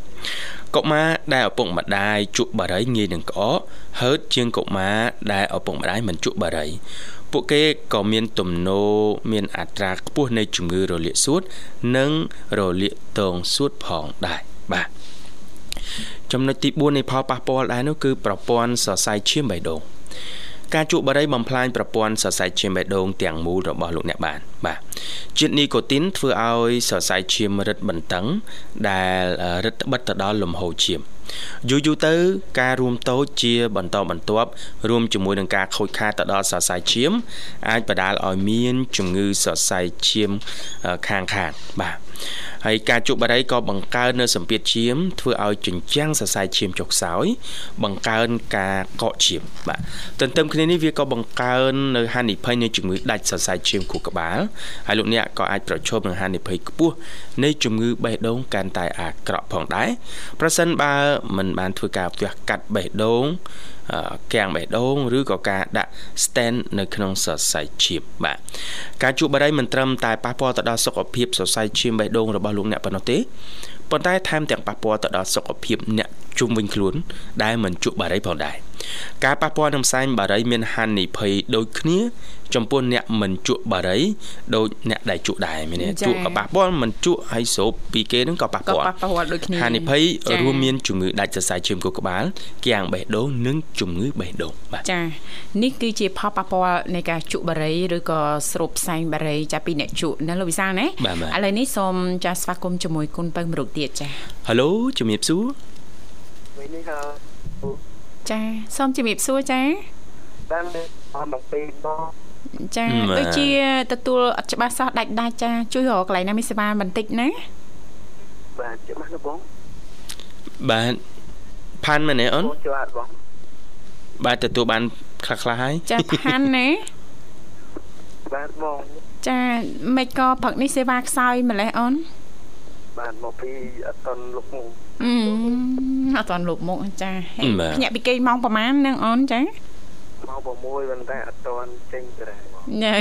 កុមារដែលឪពុកម្ដាយជក់បារីងាយនឹងក្អកហឺតជាងកុមារដែលឪពុកម្ដាយមិនជក់បារី ពួកគេក៏មានទំនោរមានអត្រាខ្ពស់នៃជំងឺរលាកសួត និងរលាកទងសួតផងដែរបាទចំណុចទី4នៃផលប៉ះពាល់ដែរនោះគឺប្រព័ន្ធសរសៃឈាមបេះដូង ការជក់បារីបំផ្លាញប្រព័ន្ធសរសៃឈាមបេះដូងទាំងមូលរបស់លោកអ្នកបានបាទជាតិនីកូទីនធ្វើឲ្យសរសៃឈាមរឹតបន្តឹងដែលរឹតបន្តឹងទៅដល់លំហូរឈាមយូរយូរទៅ ការរួមតូចជាបន្តបន្ទាប់រួមជាមួយនឹងការខូចខាតទៅដល់សរសៃឈាម អាចបណ្ដាលឲ្យមានជំងឺសរសៃឈាមខាងខាងបាទ ហើយការជក់បារីក៏បង្កើននៅសម្ពាធឈាមធ្វើឲ្យជញ្ជាំងសរសៃឈាមចុះខ្សោយបង្កើនការកកឈាមបាទទន្ទឹមគ្នានេះវាក៏បង្កើននៅហានិភ័យនៃជំងឺដាច់សរសៃឈាមខួរក្បាលហើយលោកអ្នកក៏អាចប្រឈមនឹងហានិភ័យខ្ពស់នៃជំងឺបេះដូងកាន់តែអាក្រក់ផងដែរប្រសិនបើមិនបានធ្វើការវះកាត់បេះដូង កាំងបេះដូងឬក៏ការដាក់ stent នៅក្នុងសរសៃឈាមបាទការជួបបារីមិនត្រឹមតែប៉ះពាល់ទៅដល់សុខភាពសរសៃឈាមបេះដូងរបស់លោកអ្នកប៉ុណ្ណោះទេប៉ុន្តែថែមទាំងប៉ះពាល់ទៅដល់សុខភាពអ្នកជុំវិញខ្លួន ដែលមិនជក់បារីផងដែរការប៉ះពាល់នឹងផ្សែងបារីមានហានិភ័យដូចគ្នា ចំពោះអ្នកមិនជក់បារីដូចអ្នកដែលជក់ដែរមានន័យជក់ក៏ប៉ះពាល់មិនជក់ហើយស្រូបពីគេនឹងក៏ប៉ះពាល់ក៏ប៉ះពាល់ដូចគ្នាហានិភ័យរួមមានជំងឺដាច់សរសៃឈាមខួរក្បាលគាំងបេះដូងនិងជំងឺបេះដូងបាទចានេះគឺជាផលប៉ះពាល់នៃការជក់បារីឬក៏ស្រូបផ្សែងបារីចាពីអ្នកជក់ណាលោកវិសាលណាឥឡូវនេះសូមចាស្វាគមន៍ជាមួយគុណពៅមរុកទៀតចាហៅឡូជំរាបសួរវិញនេះចាសូមជំរាបសួរចាបានអមពីបង ចាដូចជាទទួលអត់ច្បាស់សោះដាច់ដាច់ចាជួយរកកន្លែងណាមានសេវាបន្តិចណាបាទច្បាស់ណាបងបាទផាន់មែនទេអូនច្បាស់បងបាទទទួលបានខ្លះខ្លះហើយចាផាន់ណាបាទបងចាមិនក៏ព្រឹកនេះសេវាខ្សោយម្លេះអូនបាទមកពីអត់តន់លុកមុខអឺអត់តន់លុកមុខចាភ្ញាក់ពីគេម៉ោងប្រហែលនឹងអូនចា ម៉ោង6ប៉ុន្តែអត់តន់ចេញទៅដែរញ៉ៃ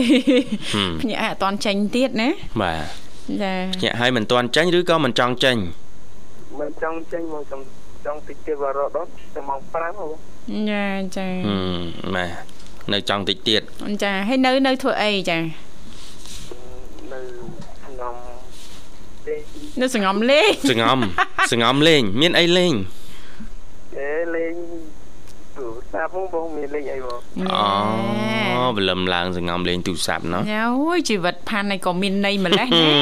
ភ្ញាក់អត់តន់ចេញទៀតណាបាទចាភ្ញាក់ហើយមិនតន់ចេញឬក៏មិនចង់ចេញមិនចង់ចេញមកចង់ចង់តិចទៀតរត់ដល់ទៅម៉ោង5ហ៎ចាចាបាទនៅចង់តិចទៀតចាហើយនៅនៅធ្វើអីចានៅងំនៅសងំលេងសងំសងំលេងមានអីលេងអេលេង ទូរស័ព្ទបងបងមានលេងអីបងអូបលឹមឡើងសងំលេងទូរស័ព្ទណោះអូយជីវិតផាននេះក៏មានន័យម្លេះណា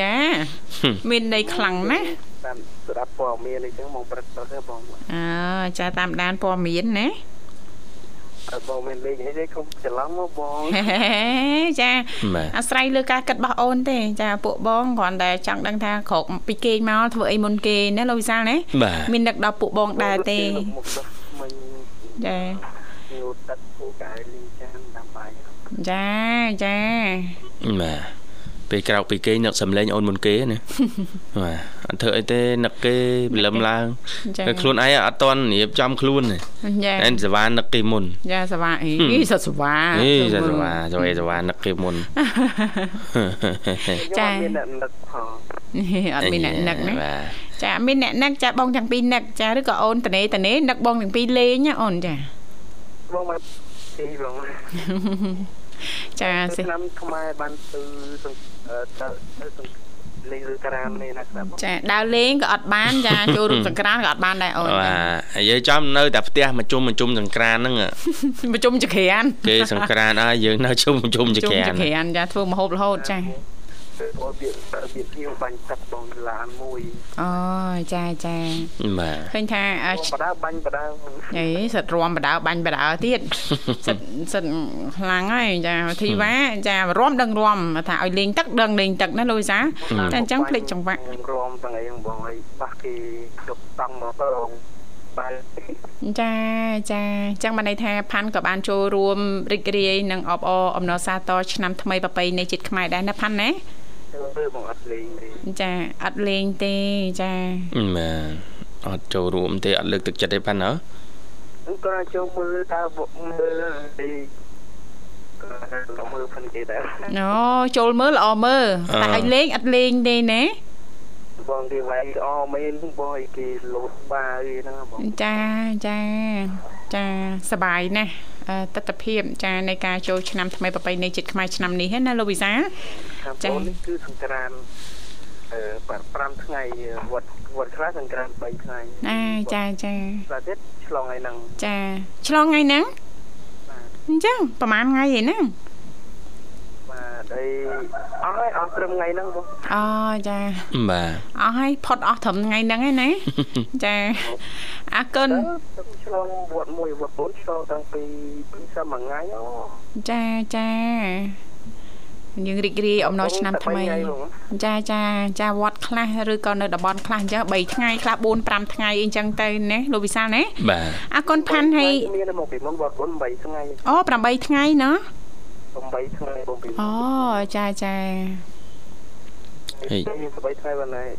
យ៉ាមានន័យខ្លាំងណាស់តាមស្ដាប់ព័ត៌មានអីចឹងបងព្រឹកទៅបងអើចាតាមដានព័ត៌មានណាអត់បងមានលេខអីទេកុំច្រឡំមកបងចាអាស្រ័យលើការគិតរបស់អូនទេ ចាពួកបងគ្រាន់តែចង់ដឹងថាក្រោកពីគេមកធ្វើអីមុនគេណាលោកវិសាលណាមាននឹកដល់ពួកបងដែរទេចាញូ តទឹកពួកកែលីចានតាមបាយចាចាបាទពេលក្រោកពីគេនឹកសំឡេងអូនមុនគេណាបាទអត់ធ្វើអីទេនឹកគេព្រលឹមឡើងតែខ្លួនឯងអត់តន់រៀបចំខ្លួនទេតែសវ៉ានឹកគេមុនយ៉ាសវ៉ាអីសិតសវ៉ាអីសិតសវ៉ាសវ៉ាសវ៉ានឹកគេមុនចាមានអ្នកនឹកផងអត់មានអ្នកនឹកណា ចាមានអ្នកនឹកចាបងទាំងពីរនឹកចាឬក៏អូនតនេតនេនឹកបងទាំងពីរលេងណាអូនចាបងមកទីបងចាឆ្នាំខ្មែរបានទៅទៅលេងឬក្រាននេះណាครับចាដើរលេងក៏អត់បានចាចូលរួមសង្ក្រានក៏អត់បានដែរអូនបាទនិយាយចំនៅតែផ្ទះមកជុំមកជុំសង្ក្រានហ្នឹងមកជុំចក្រានគេសង្ក្រានហើយយើងនៅជុំជុំចក្រានចក្រានចាធ្វើមហូបរហូតចា អូវាវាភៀវបាញ់ទឹកបងឡានមួយអូចាចាបាទឃើញថាបដាបាញ់បដាអេសិតរំបដាបាញ់បដាទៀតសិតសិតខ្លាំងហើយចាធីវ៉ាចារំដឹងរំថាឲ្យលេងទឹកដឹងលេងទឹកណាលូយសាតែអញ្ចឹងភ្លេចចង្វាក់រំទាំងអីបងឲ្យបាស់គេយកតង់មកទៅបាទចាចាអញ្ចឹងបានន័យថាផាន់ក៏បានចូលរួមរីករាយនឹងអបអរអំណរសាទរឆ្នាំថ្មីប្រពៃណីជាតិខ្មែរដែរណាផាន់ណា ធ្វើមកអត់លេងទេចាអត់លេងទេចាបាទអត់ចូលរួមទេអត់លើកទឹកចិត្តទេប៉ាណាគាត់ចូលមើលតើមើលទេគាត់មើលផងគេដែរអូចូលមើលល្អមើលតែឲ្យលេងអត់លេងទេណាបងគេវាយអមែនបងឲ្យគេលោតបាយហ្នឹងបងចាចាចាសបាយណាស់ ទស្សនភាពចានៃការចូលឆ្នាំថ្មីប្រពៃណីជាតិខ្មែរឆ្នាំនេះណាលោកវិសាចានេះគឺសង្ក្រានអឺ5ថ្ងៃវត្តវត្តខ្លះសង្ក្រាន3ថ្ងៃអាចាចាប្រទេសឆ្លងថ្ងៃហ្នឹងចាឆ្លងថ្ងៃហ្នឹងអញ្ចឹងប្រហែលថ្ងៃឯហ្នឹង បាទអីអស់ហើយអស់ត្រឹមថ្ងៃហ្នឹងបងអូចាបាទអស់ហើយផុតអស់ត្រឹមថ្ងៃហ្នឹងឯណាចាអរគុណឆ្លងវត្តមួយវត្ត4ឆ្លងតាំងពីពីសមួយថ្ងៃអូចាចាយើងរីករាយអំណរឆ្នាំថ្មីចាចាចាវត្តខ្លះឬក៏នៅតំបន់ខ្លះអញ្ចឹង3ថ្ងៃខ្លះ4 5ថ្ងៃអីអញ្ចឹងទៅណាលោកវិសាលណាបាទអរគុណផាន់ហើយមានមកពីមុនវត្តគុណ8ថ្ងៃអូ8ថ្ងៃណោះ 8ថ្ងៃបងពីអូចាចាហេមាន8ថ្ងៃបានហើយ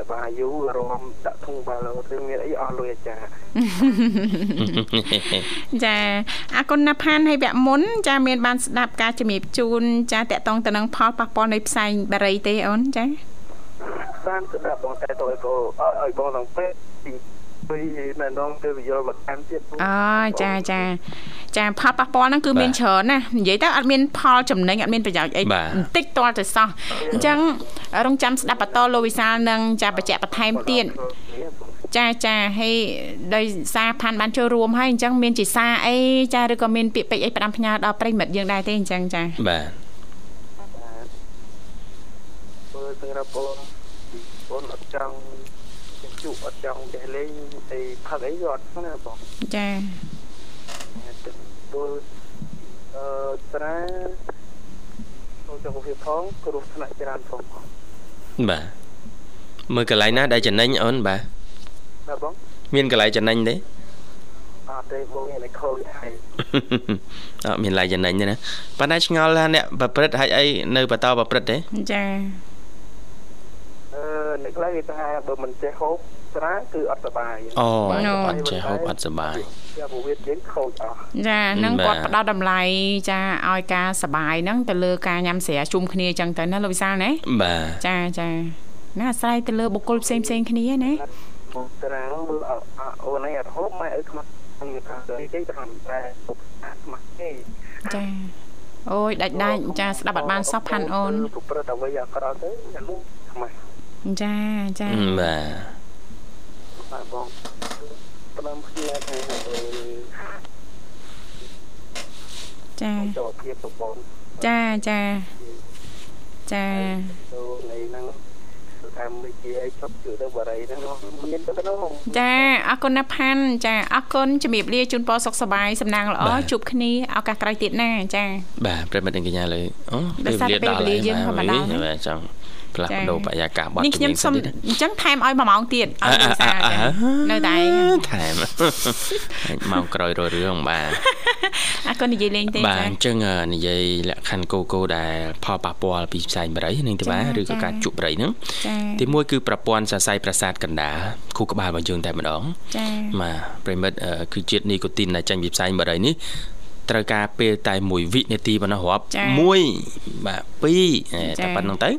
សបាយយូររំដាក់ធុងបាល់ទៅមានអីអស់លុយអាចារ្យចាអរគុណណាស់ផាន់ហើយវគ្គមុន ចាមានបានស្ដាប់ការជំរាបជូន ចាតកតងទៅនឹងផលប៉ះពាល់នៃផ្សែងបារីទេអូនចាបានទៅដាក់បងតែទៅឲ្យបងឲ្យបងដល់ពេទ្យពីពីណែនាំទៅវិយល់បន្ថែមទៀតអូចាចាចាផលប៉ះពាល់ហ្នឹងគឺមានច្រើនណានិយាយទៅអត់មានផលចំណេញអត់មានប្រយោជន៍អីបន្តិចតលទៅសោះអញ្ចឹងរងចាំស្ដាប់បន្តលោកវិសាលនឹងចាបញ្ជាក់បន្ថែមទៀតចាចាហើយដោយសារផាន់បានចូលរួមហើយអញ្ចឹងមានជាសារអីចាឬក៏មានពាក្យពេចន៍អីផ្ដាំផ្ញើដល់ប្រិមិត្តយើងដែរទេអញ្ចឹងចាបាទមើលសម្រាប់បងបងអត់ចង់ ជក់អត់ចង់ចេះលេងអីផឹកអីក៏អត់ណាបងចាបងអឺត្រាចូលចង្វាផងគ្រោះថ្នាក់ច្រើនផងបាទមើលកន្លែងណាដែលចំណេញអូនបាទណាបងមានកន្លែងចំណេញទេអត់ទេបងមានតែខូចហើយអត់មានកន្លែងចំណេញទេណាប៉ុន្តែឆ្ងល់ថាអ្នកប្រព្រឹត្តហេតុអីនៅបន្តប្រព្រឹត្តទេចាអឺអ្នកខ្លះគេថាបើមិនចេះហូបត្រាគឺអត់សុបាយអូអត់ចេះហូបអត់សុបាយជាពោះវាយើងខូចអស់ចានឹងបាទគាត់ផ្ដោតតម្លៃចាឲ្យការសបាយហ្នឹងទៅលើការញ៉ាំស្រាជុំគ្នាអញ្ចឹងទៅណាលោកវិសាលណាបាទចាចាណាអាស្រ័យទៅលើបុគ្គលផ្សេងផ្សេងគ្នាណាមកត្រាមើលអូនឯងអត់ហូបម៉ែឪខ្មាស់ខ្ញុំថាទៅគេទៅតាមតែពុកខ្មាស់ទេចាអូយដាច់ដាច់ចាស្ដាប់អត់បានសោះផាន់អូនពុកប្រត់អ្វីអាក្រក់ទៅអានោះខ្មាស់ ចាចាបាទបាទបងផ្ដំគ្នាថាអឺចាចូលភាពទៅបងចាចាចាទៅនៃហ្នឹងទៅតាមវិជាអីឈប់ជួយទៅបរិយហ្នឹងមានទៅទៅចាអរគុណណាស់ផាន់ចាអរគុណជំរាបលាជូនពរសុខសប្បាយសំណាងល្អជួបគ្នាឱកាសក្រោយទៀតណាចាបាទប្រិមត្តនិងកញ្ញាលើអូដោយសារតែពេលវេលាយើងធម្មតាណាបាទចង់ ផ្លាស់ចា៎ប្ដូរបរិយាកាសបត់នេះខ្ញុំសុំទៀតអញ្ចឹងថែមឲ្យ1ម៉ោងទៀតឲ្យលោកវិសាលចានៅតែឯងថែមម៉ោងក្រោយរយរឿងបាទអរគុណនិយាយលេងទេបាទចាអញ្ចឹងអឺនិយាយលក្ខខណ្ឌគោគោដែលផលប៉ះពាល់ពីផ្សែងបរិយនឹងទេបាទចា៎ឬក៏ការចា៎ជក់បរិយហ្នឹងចាទីមួយគឺប្រព័ន្ធសរសៃប្រសាទកណ្ដាលខួរក្បាលរបស់យើងតែម្ដងចាបាទប្រិមិត្តអឺគឺជាតិនីកូទីនដែលចេញពីផ្សែងបរិយនេះ ត្រូវការពេលតែ1វិនាទីប៉ុណ្ណោះរាប់ចា៎1បាទ2អេចា៎តែប៉ុណ្្នឹងទៅ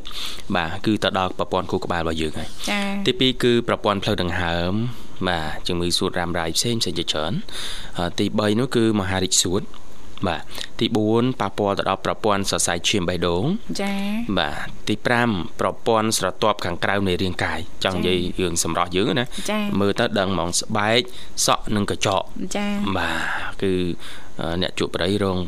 បាទគឺទៅដល់ប្រព័ន្ធខួរក្បាលរបស់យើងហើយចាទី2គឺប្រព័ន្ធផ្លូវដង្ហើមបាទជំងឺសួតរ៉ាំរ៉ៃផ្សេងផ្សេងជាច្រើនអឺទី3នោះគឺមហារីកសួតបាទទី4ប៉ះពាល់ទៅដល់ប្រព័ន្ធសរសៃឈាមបេះដូងចាបាទទី5ប្រព័ន្ធស្រទាប់ខាងក្រៅនៃរាងកាយចង់និយាយរឿងសម្រស់យើងណាចាមើលទៅដឹងហ្មងស្បែកសក់និងកញ្ចក់ចាបាទគឺ អឺអ្នកជក់បរិយរង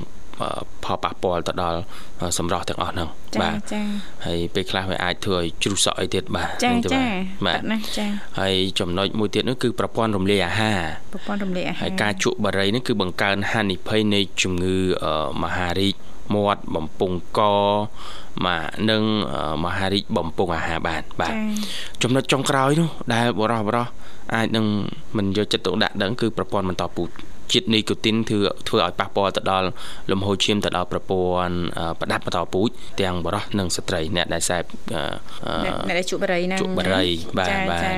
អឺផលប៉ះពាល់ទៅដល់អឺសម្រស់ទាំងអស់ហ្នឹងចាបាទចាហើយពេលខ្លះវាអាចធ្វើឲ្យជ្រុះសក់អីទៀតបាទចាហ្នឹងទៅចាបាទណាចាហើយចំណុចមួយទៀតនោះគឺប្រព័ន្ធរំលាយអាហារប្រព័ន្ធរំលាយអាហារហើយការជក់បារីនេះគឺបង្កើនហានិភ័យនៃជំងឺអឺមហារីកមាត់បំពង់កបាទនិងអឺមហារីកបំពង់អាហារបានបាទចាចំណុចចុងក្រោយនោះដែលបរោះបរោះអាចនឹងមិនយកចិត្តទុកដាក់ដឹងគឺប្រព័ន្ធបន្តពូជ ជាតិនីកូទីនធ្វើធ្វើឲ្យប៉ះពាល់ទៅដល់លំហូរឈាមទៅដល់ប្រព័ន្ធអឺប្រដាប់បន្តពូជទាំងបរោះនិងស្ត្រីអ្នកដែលសេពអឺអឺអ្នកអ្នកដែលជក់បរិយហ្នឹងជក់បរិយបាទចាបាទចា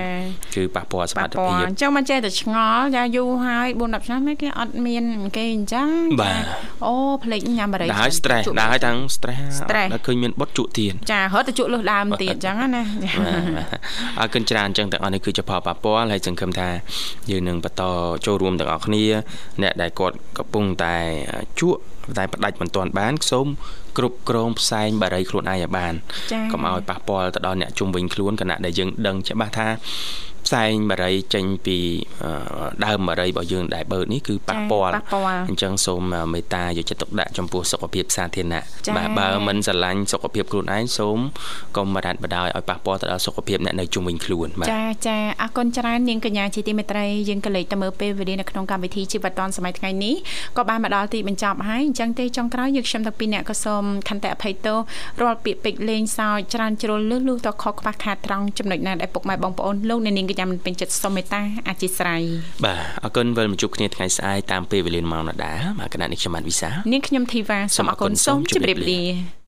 គឺប៉ះពាល់សមប៉ះត្ថពាល់ភាពអញ្ចឹងមិនចេះតែឆ្ងល់ចាយូរហើយ4 10ឆ្នាំហ្នឹងគេអត់មានគេអញ្ចឹងបាទអូភ្លេចញ៉ាំបរិយដល់ហើយ stress ជក់ដល់ហើយទាំង stress stress ដល់ឃើញមានបុតជក់ទៀតចារត់ទៅជក់លុះដើមទៀតអញ្ចឹងណាបាទអរគុណច្រើនអញ្ចឹងទាំងអស់នេះគឺជាផលប៉ះពាល់ហើយសង្ឃឹមថាយើងនឹងបន្តចូលរួមទាំងអស់គ្នាអ្នកដែលគាត់កំពុងតែជក់តែផ្ដាច់មិនទាន់បានសូមគ្រប់គ្រងផ្សែងបារីខ្លួនឯងឲ្យបានចា៎កុំឲ្យប៉ះពាល់ទៅដល់អ្នកជុំវិញខ្លួនគណៈដែលយើងដឹងច្បាស់ថា ផ្សែងបារីចេញពីដើមបារីរបស់យើងដែលបើកនេះគឺប៉ះពាល់អញ្ចឹងសូមមេត្តាយកចិត្តទុកដាក់ចំពោះសុខភាពសាធារណៈបាទបើមិនស្រឡាញ់សុខភាពខ្លួនឯងសូមកុំបដាច់បដោយឲ្យប៉ះពាល់ទៅដល់សុខភាពអ្នកនៅជុំវិញខ្លួនបាទចាចាអរគុណច្រើននាងកញ្ញាជាទីមេត្រីយើងក៏លេចទៅមើលពេលវេលានៅក្នុងកម្មវិធីជីវិតឌွန်សម័យថ្ងៃនេះក៏បានមកដល់ទីបញ្ចប់ហើយអញ្ចឹងទេចុងក្រោយយើងខ្ញុំទាំងពីរអ្នកក៏សូមខន្តិអភ័យទោសរាល់ពាក្យពេចន៍លេងសើចច្រើនជ្រុលលឺលុះតខុសខ្វះខាតត្រង់ចំណុចណាដែលពុកម៉ែបងប្អូនលោកអ្នកនាងកញ្ញាមិនពេញចិត្តសូមមេត្តាអធិស្ឋានបាទអរគុណវិលមកជួបគ្នាថ្ងៃស្អែកតាមពេលវេលាម៉ោងដដែលបាទគណៈនេះខ្ញុំបានវិសានាងខ្ញុំធីវ៉ាសូមអរគុណសូមជម្រាបលា